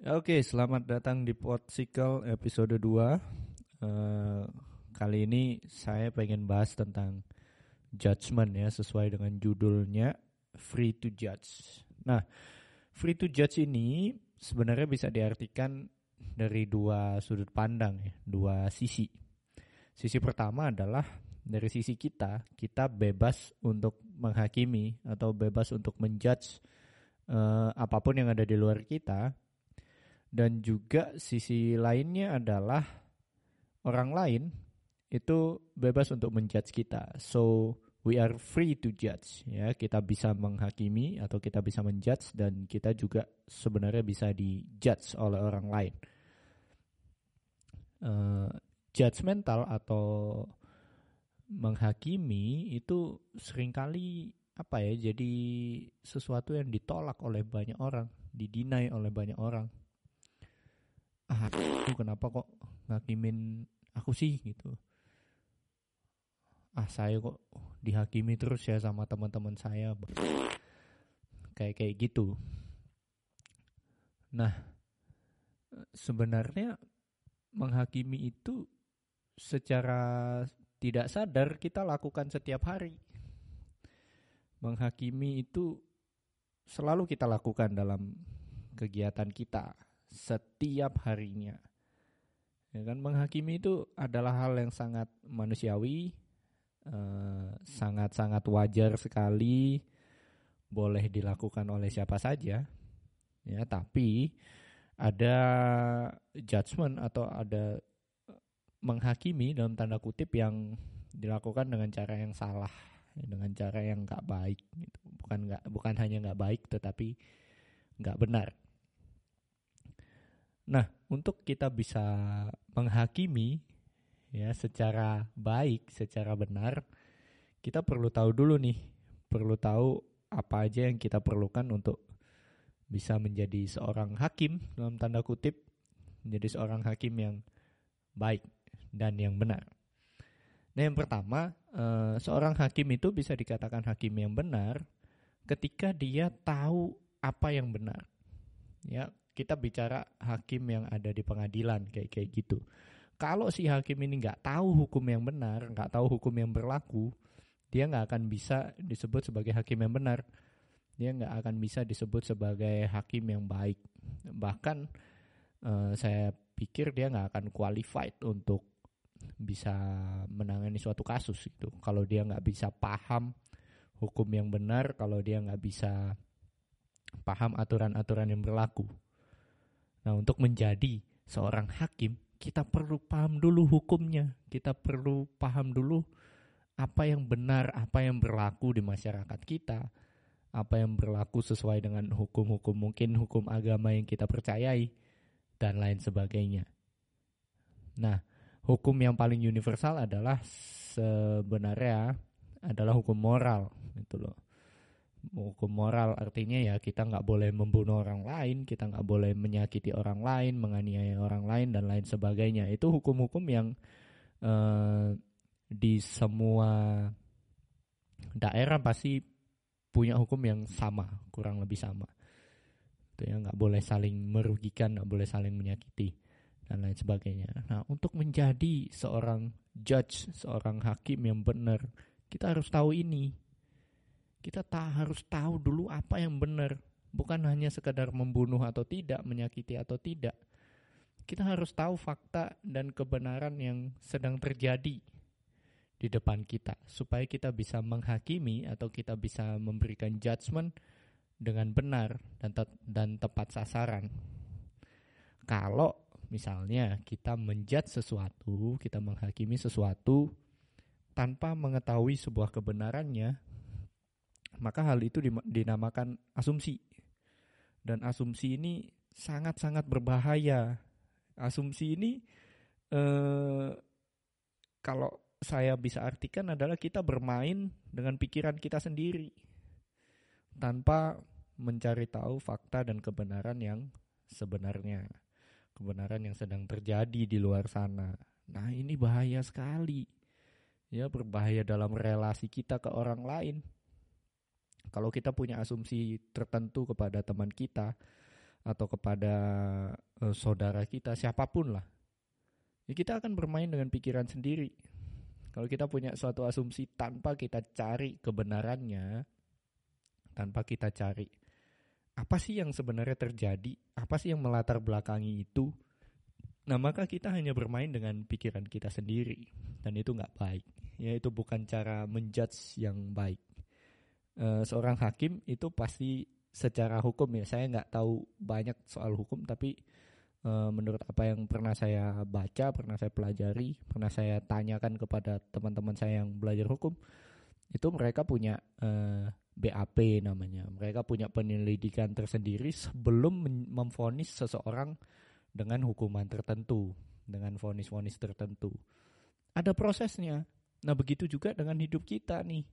Oke, selamat datang di Podsicle episode 2. Eh, kali ini saya pengen bahas tentang judgment ya, sesuai dengan judulnya Free to Judge. Nah, free to judge ini sebenarnya bisa diartikan dari dua sudut pandang ya, dua sisi. Sisi pertama adalah dari sisi kita, kita bebas untuk menghakimi atau bebas untuk menjudge eh, apa pun yang ada di luar kita dan juga sisi lainnya adalah orang lain itu bebas untuk menjudge kita. So we are free to judge ya. Kita bisa menghakimi atau kita bisa menjudge dan kita juga sebenarnya bisa dijudge oleh orang lain. Uh, judgmental atau menghakimi itu sering kali apa ya jadi sesuatu yang ditolak oleh banyak orang, didinai oleh banyak orang aku kenapa kok ngakimin aku sih gitu. Ah saya kok dihakimi terus ya sama teman-teman saya kayak kayak gitu. Nah sebenarnya menghakimi itu secara tidak sadar kita lakukan setiap hari. Menghakimi itu selalu kita lakukan dalam kegiatan kita setiap harinya. Ya kan menghakimi itu adalah hal yang sangat manusiawi, eh, sangat-sangat uh, wajar sekali, boleh dilakukan oleh siapa saja. Ya, tapi ada judgement atau ada menghakimi dalam tanda kutip yang dilakukan dengan cara yang salah, dengan cara yang nggak baik. Gitu. Bukan nggak bukan hanya nggak baik, tetapi nggak benar. Nah, untuk kita bisa menghakimi ya secara baik, secara benar, kita perlu tahu dulu nih, perlu tahu apa aja yang kita perlukan untuk bisa menjadi seorang hakim dalam tanda kutip, menjadi seorang hakim yang baik dan yang benar. Nah, yang pertama, eh, seorang hakim itu bisa dikatakan hakim yang benar ketika dia tahu apa yang benar. Ya, kita bicara hakim yang ada di pengadilan kayak kayak gitu. Kalau si hakim ini nggak tahu hukum yang benar, nggak tahu hukum yang berlaku, dia nggak akan bisa disebut sebagai hakim yang benar. Dia nggak akan bisa disebut sebagai hakim yang baik. Bahkan uh, saya pikir dia nggak akan qualified untuk bisa menangani suatu kasus itu. Kalau dia nggak bisa paham hukum yang benar, kalau dia nggak bisa paham aturan-aturan yang berlaku. Nah, untuk menjadi seorang hakim, kita perlu paham dulu hukumnya. Kita perlu paham dulu apa yang benar, apa yang berlaku di masyarakat kita, apa yang berlaku sesuai dengan hukum-hukum mungkin hukum agama yang kita percayai dan lain sebagainya. Nah, hukum yang paling universal adalah sebenarnya adalah hukum moral gitu loh hukum moral artinya ya kita nggak boleh membunuh orang lain, kita nggak boleh menyakiti orang lain, menganiaya orang lain dan lain sebagainya. Itu hukum-hukum yang uh, di semua daerah pasti punya hukum yang sama, kurang lebih sama. Itu ya nggak boleh saling merugikan, nggak boleh saling menyakiti dan lain sebagainya. Nah, untuk menjadi seorang judge, seorang hakim yang benar, kita harus tahu ini kita tak harus tahu dulu apa yang benar, bukan hanya sekedar membunuh atau tidak, menyakiti atau tidak. Kita harus tahu fakta dan kebenaran yang sedang terjadi di depan kita supaya kita bisa menghakimi atau kita bisa memberikan judgement dengan benar dan te dan tepat sasaran. Kalau misalnya kita menjudge sesuatu, kita menghakimi sesuatu tanpa mengetahui sebuah kebenarannya, maka hal itu dinamakan asumsi. Dan asumsi ini sangat-sangat berbahaya. Asumsi ini eh, kalau saya bisa artikan adalah kita bermain dengan pikiran kita sendiri tanpa mencari tahu fakta dan kebenaran yang sebenarnya, kebenaran yang sedang terjadi di luar sana. Nah, ini bahaya sekali. Ya, berbahaya dalam relasi kita ke orang lain kalau kita punya asumsi tertentu kepada teman kita atau kepada uh, saudara kita siapa pun lah ya kita akan bermain dengan pikiran sendiri kalau kita punya suatu asumsi tanpa kita cari kebenarannya tanpa kita cari apa sih yang sebenarnya terjadi apa sih yang melatar belakangi itu Nah maka kita hanya bermain dengan pikiran kita sendiri dan itu nggak baik. Ya itu bukan cara menjudge yang baik. E, seorang hakim itu pasti secara hukum ya saya nggak tahu banyak soal hukum tapi e, menurut apa yang pernah saya baca, pernah saya pelajari, pernah saya tanyakan kepada teman-teman saya yang belajar hukum itu mereka punya e, eh, BAP namanya. Mereka punya penyelidikan tersendiri sebelum memfonis seseorang dengan hukuman tertentu, dengan vonis-vonis tertentu. Ada prosesnya. Nah, begitu juga dengan hidup kita nih.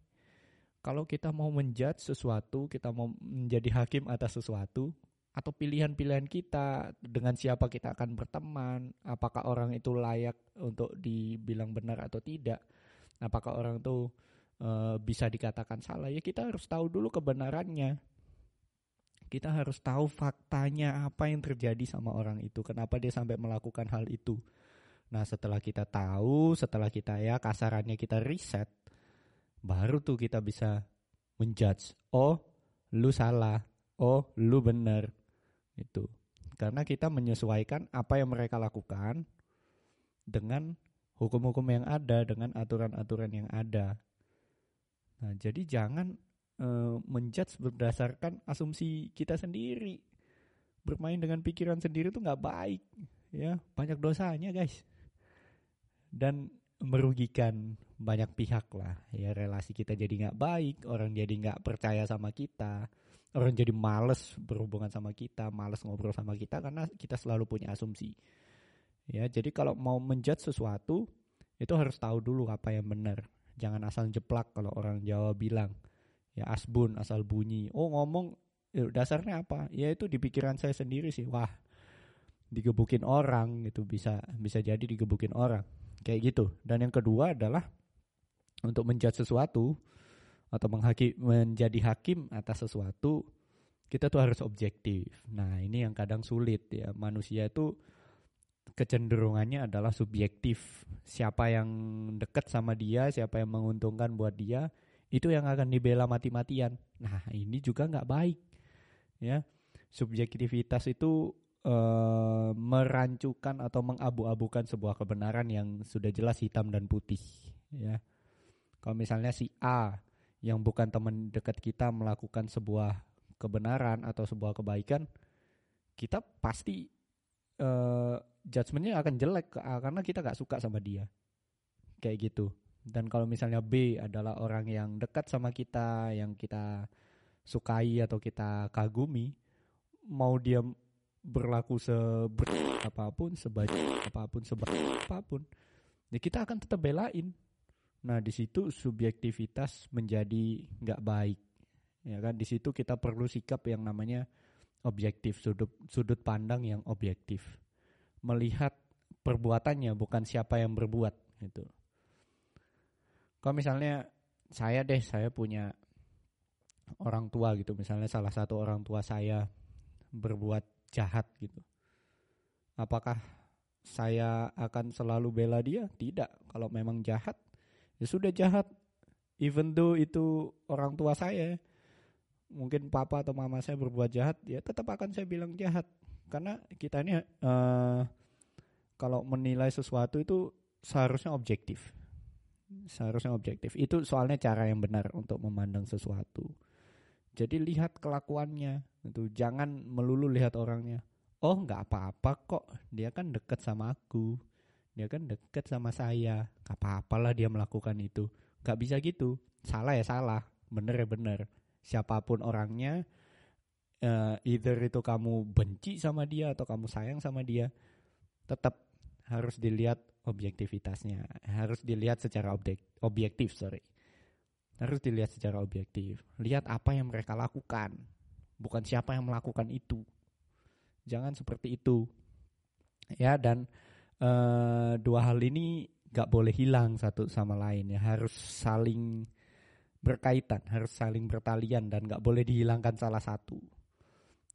Kalau kita mau menjudge sesuatu, kita mau menjadi hakim atas sesuatu, atau pilihan-pilihan kita dengan siapa kita akan berteman, apakah orang itu layak untuk dibilang benar atau tidak, apakah orang itu e, bisa dikatakan salah, ya kita harus tahu dulu kebenarannya kita harus tahu faktanya apa yang terjadi sama orang itu, kenapa dia sampai melakukan hal itu. Nah, setelah kita tahu, setelah kita ya kasarannya kita riset, baru tuh kita bisa menjudge. Oh, lu salah. Oh, lu benar. Itu. Karena kita menyesuaikan apa yang mereka lakukan dengan hukum-hukum yang ada, dengan aturan-aturan yang ada. Nah, jadi jangan uh, menjudge berdasarkan asumsi kita sendiri. Bermain dengan pikiran sendiri itu nggak baik, ya banyak dosanya guys. Dan merugikan banyak pihak lah, ya relasi kita jadi nggak baik, orang jadi nggak percaya sama kita, orang jadi males berhubungan sama kita, males ngobrol sama kita karena kita selalu punya asumsi. Ya, jadi kalau mau menjudge sesuatu itu harus tahu dulu apa yang benar. Jangan asal jeplak kalau orang Jawa bilang ya asbun asal bunyi. Oh ngomong ya dasarnya apa? Ya itu di pikiran saya sendiri sih. Wah digebukin orang itu bisa bisa jadi digebukin orang. Kayak gitu. Dan yang kedua adalah untuk menjat sesuatu atau menghaki menjadi hakim atas sesuatu kita tuh harus objektif nah ini yang kadang sulit ya manusia itu kecenderungannya adalah subjektif siapa yang dekat sama dia siapa yang menguntungkan buat dia itu yang akan dibela mati-matian. Nah, ini juga nggak baik. Ya. Subjektivitas itu e, merancukan atau mengabu-abukan sebuah kebenaran yang sudah jelas hitam dan putih, ya. Kalau misalnya si A yang bukan teman dekat kita melakukan sebuah kebenaran atau sebuah kebaikan, kita pasti e, judgementnya akan jelek karena kita nggak suka sama dia. Kayak gitu. Dan kalau misalnya B adalah orang yang dekat sama kita, yang kita sukai atau kita kagumi, mau dia berlaku seber apa pun, sebaik apa pun, sebaik apa pun, ya kita akan tetap belain. Nah di situ subjektivitas menjadi nggak baik, ya kan? Di situ kita perlu sikap yang namanya objektif, sudut sudut pandang yang objektif, melihat perbuatannya bukan siapa yang berbuat, gitu. Kalau misalnya saya deh, saya punya orang tua gitu, misalnya salah satu orang tua saya berbuat jahat gitu. Apakah saya akan selalu bela dia? Tidak. Kalau memang jahat, ya sudah jahat. Even though itu orang tua saya, mungkin papa atau mama saya berbuat jahat, ya tetap akan saya bilang jahat. Karena kita ini uh, kalau menilai sesuatu itu seharusnya objektif seharusnya objektif. Itu soalnya cara yang benar untuk memandang sesuatu. Jadi lihat kelakuannya, itu jangan melulu lihat orangnya. Oh nggak apa-apa kok, dia kan deket sama aku, dia kan deket sama saya, nggak apa-apalah dia melakukan itu. Gak bisa gitu, salah ya salah, bener ya bener. Siapa pun orangnya, uh, either itu kamu benci sama dia atau kamu sayang sama dia, tetap harus dilihat objektivitasnya. Harus dilihat secara objek, objektif sorry. Harus dilihat secara objektif. Lihat apa yang mereka lakukan. Bukan siapa yang melakukan itu. Jangan seperti itu. Ya dan uh, dua hal ini gak boleh hilang satu sama lain ya harus saling berkaitan harus saling bertalian dan gak boleh dihilangkan salah satu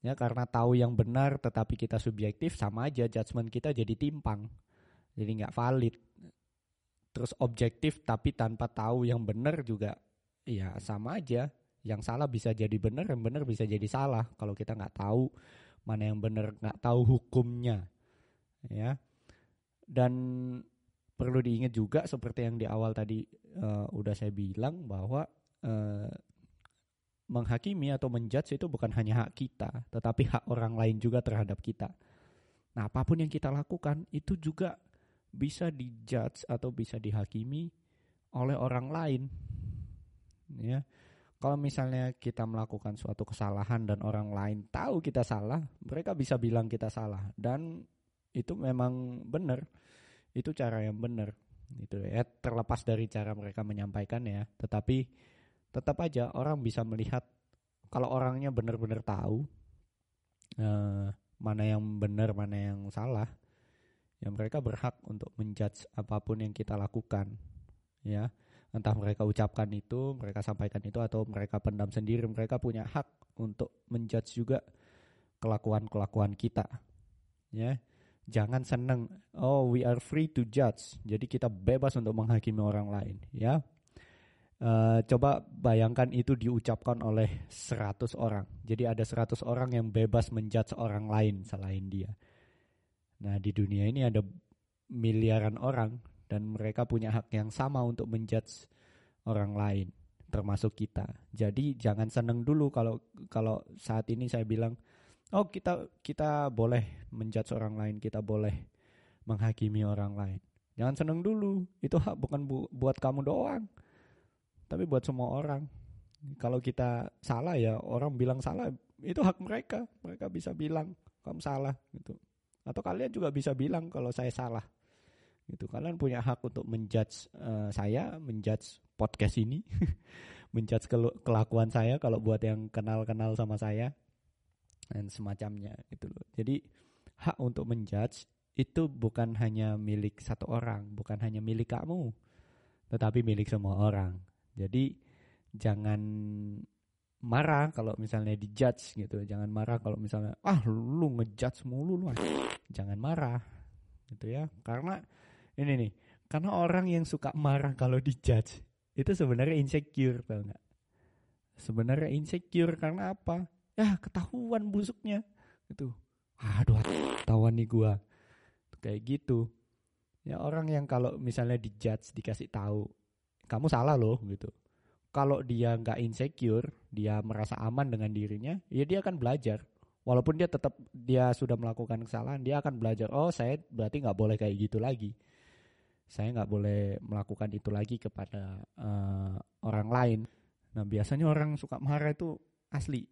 Ya karena tahu yang benar tetapi kita subjektif sama aja judgement kita jadi timpang. Jadi nggak valid. Terus objektif tapi tanpa tahu yang benar juga ya sama aja. Yang salah bisa jadi benar, yang benar bisa jadi salah kalau kita nggak tahu mana yang benar, nggak tahu hukumnya. Ya. Dan perlu diingat juga seperti yang di awal tadi uh, udah saya bilang bahwa uh, menghakimi atau menjudge itu bukan hanya hak kita, tetapi hak orang lain juga terhadap kita. Nah, apa pun yang kita lakukan itu juga bisa dijudge atau bisa dihakimi oleh orang lain. Ya. Kalau misalnya kita melakukan suatu kesalahan dan orang lain tahu kita salah, mereka bisa bilang kita salah dan itu memang benar. Itu cara yang benar. Itu ya terlepas dari cara mereka menyampaikan ya, tetapi tetap aja orang bisa melihat kalau orangnya benar-benar tahu uh, mana yang benar mana yang salah ya mereka berhak untuk menjudge apa pun yang kita lakukan ya entah mereka ucapkan itu mereka sampaikan itu atau mereka pendam sendiri mereka punya hak untuk menjudge juga kelakuan-kelakuan kita ya jangan seneng oh we are free to judge jadi kita bebas untuk menghakimi orang lain ya Uh, coba bayangkan itu diucapkan oleh 100 orang. Jadi ada 100 orang yang bebas menjudge orang lain selain dia. Nah, di dunia ini ada miliaran orang dan mereka punya hak yang sama untuk menjudge orang lain, termasuk kita. Jadi jangan seneng dulu kalau kalau saat ini saya bilang, "Oh, kita kita boleh menjudge orang lain, kita boleh menghakimi orang lain." Jangan seneng dulu. Itu hak bukan bu buat kamu doang tapi buat semua orang. Kalau kita salah ya orang bilang salah itu hak mereka. Mereka bisa bilang kamu salah gitu. Atau kalian juga bisa bilang kalau saya salah. Gitu. Kalian punya hak untuk menjudge uh, saya, menjudge podcast ini, menjudge kelakuan saya kalau buat yang kenal-kenal sama saya dan semacamnya gitu loh. Jadi hak untuk menjudge itu bukan hanya milik satu orang, bukan hanya milik kamu, tetapi milik semua orang. Jadi jangan marah kalau misalnya dijudge gitu. Jangan marah kalau misalnya ah lu ngejudge mulu lu. Jangan marah gitu ya. Karena ini nih, karena orang yang suka marah kalau dijudge itu sebenarnya insecure tau nggak? Sebenarnya insecure karena apa? Ya ketahuan busuknya gitu. Aduh, ketahuan nih gua. Kayak gitu. Ya orang yang kalau misalnya dijudge dikasih tahu kamu salah loh gitu kalau dia nggak insecure dia merasa aman dengan dirinya ya dia akan belajar walaupun dia tetap dia sudah melakukan kesalahan dia akan belajar oh saya berarti nggak boleh kayak gitu lagi saya nggak boleh melakukan itu lagi kepada uh, orang lain nah biasanya orang suka marah itu asli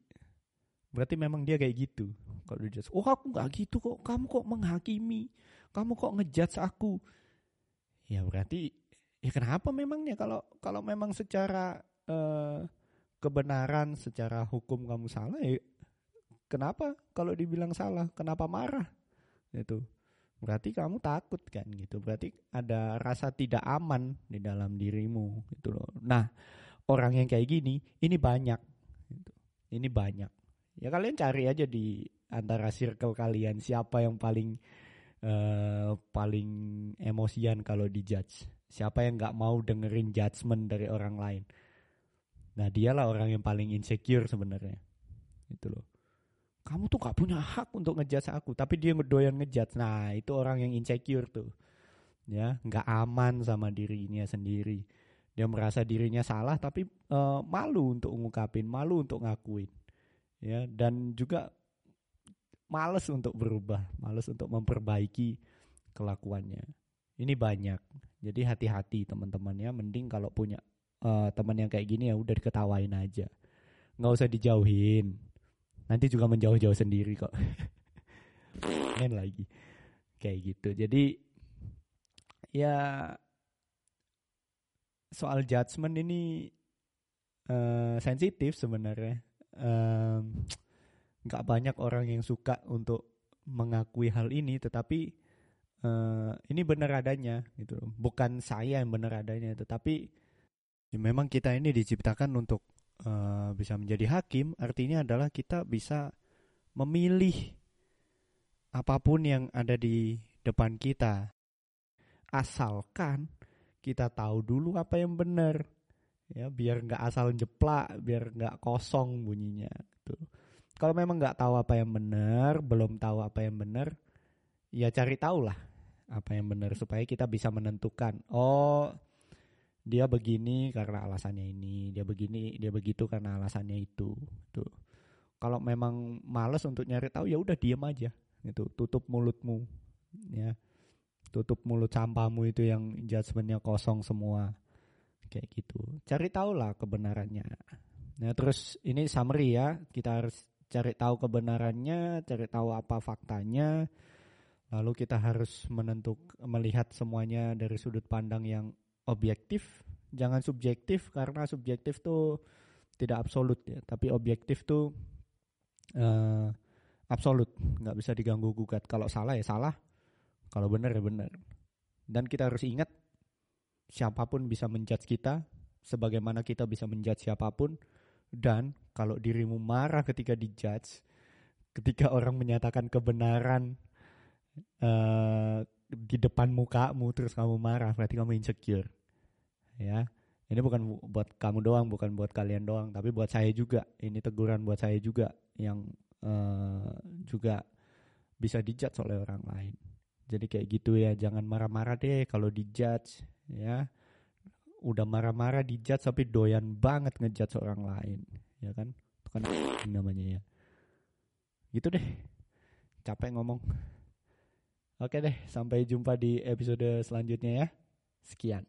berarti memang dia kayak gitu. Kalau dia oh aku nggak gitu kok. Kamu kok menghakimi? Kamu kok ngejudge aku? Ya berarti ya kenapa memangnya kalau kalau memang secara uh, kebenaran secara hukum kamu salah ya kenapa? Kalau dibilang salah kenapa marah? Itu berarti kamu takut kan gitu. Berarti ada rasa tidak aman di dalam dirimu gitu loh. Nah orang yang kayak gini ini banyak gitu. ini banyak ya kalian cari aja di antara circle kalian siapa yang paling uh, paling emosian kalau dijudge Siapa yang nggak mau dengerin judgement dari orang lain? Nah dialah orang yang paling insecure sebenarnya. Itu loh. Kamu tuh gak punya hak untuk ngejudge aku, tapi dia ngedoyan ngejudge. Nah itu orang yang insecure tuh. Ya, nggak aman sama dirinya sendiri. Dia merasa dirinya salah, tapi uh, malu untuk ngungkapin, malu untuk ngakuin. Ya, dan juga males untuk berubah, males untuk memperbaiki kelakuannya. Ini banyak. Jadi hati-hati teman-temannya. Mending kalau punya uh, teman yang kayak gini ya udah diketawain aja. Nggak usah dijauhin. Nanti juga menjauh-jauh sendiri kok. Main lagi. Kayak gitu. Jadi ya soal judgement ini uh, sensitif sebenarnya. Um, nggak banyak orang yang suka untuk mengakui hal ini, tetapi uh, ini benar adanya gitu bukan saya yang benar adanya tetapi ya memang kita ini diciptakan untuk uh, bisa menjadi hakim artinya adalah kita bisa memilih apa pun yang ada di depan kita. Asalkan kita tahu dulu apa yang benar. Ya, biar nggak asal jeplak, biar nggak kosong bunyinya. Gitu. Kalau memang nggak tahu apa yang benar, belum tahu apa yang benar, ya cari tahu lah apa yang benar supaya kita bisa menentukan. Oh, dia begini karena alasannya ini, dia begini, dia begitu karena alasannya itu. Tuh. Kalau memang males untuk nyari tahu ya udah diam aja gitu tutup mulutmu ya tutup mulut sampahmu itu yang judgementnya kosong semua kayak gitu. Cari tahu lah kebenarannya. Nah terus ini summary ya. Kita harus cari tahu kebenarannya cari tahu apa faktanya. Lalu kita harus menentuk melihat semuanya dari sudut pandang yang objektif. Jangan subjektif karena subjektif tuh tidak absolut ya. Tapi objektif tuh uh, absolut. Nggak bisa diganggu gugat. Kalau salah ya salah. Kalau benar ya benar. Dan kita harus ingat siapa pun bisa menjudge kita sebagaimana kita bisa menjudge siapa pun. Dan kalau dirimu marah ketika dijudge ketika orang menyatakan kebenaran uh, di depan mukamu terus kamu marah berarti kamu insecure. Ya ini bukan buat kamu doang bukan buat kalian doang tapi buat saya juga. Ini teguran buat saya juga yang uh, juga bisa dijudge oleh orang lain. Jadi kayak gitu ya, jangan marah-marah deh kalau dijudge ya. Udah marah-marah dijudge tapi doyan banget ngejudge orang lain, ya kan? Itu kan namanya ya. Gitu deh. Capek ngomong. Oke deh, sampai jumpa di episode selanjutnya ya. Sekian.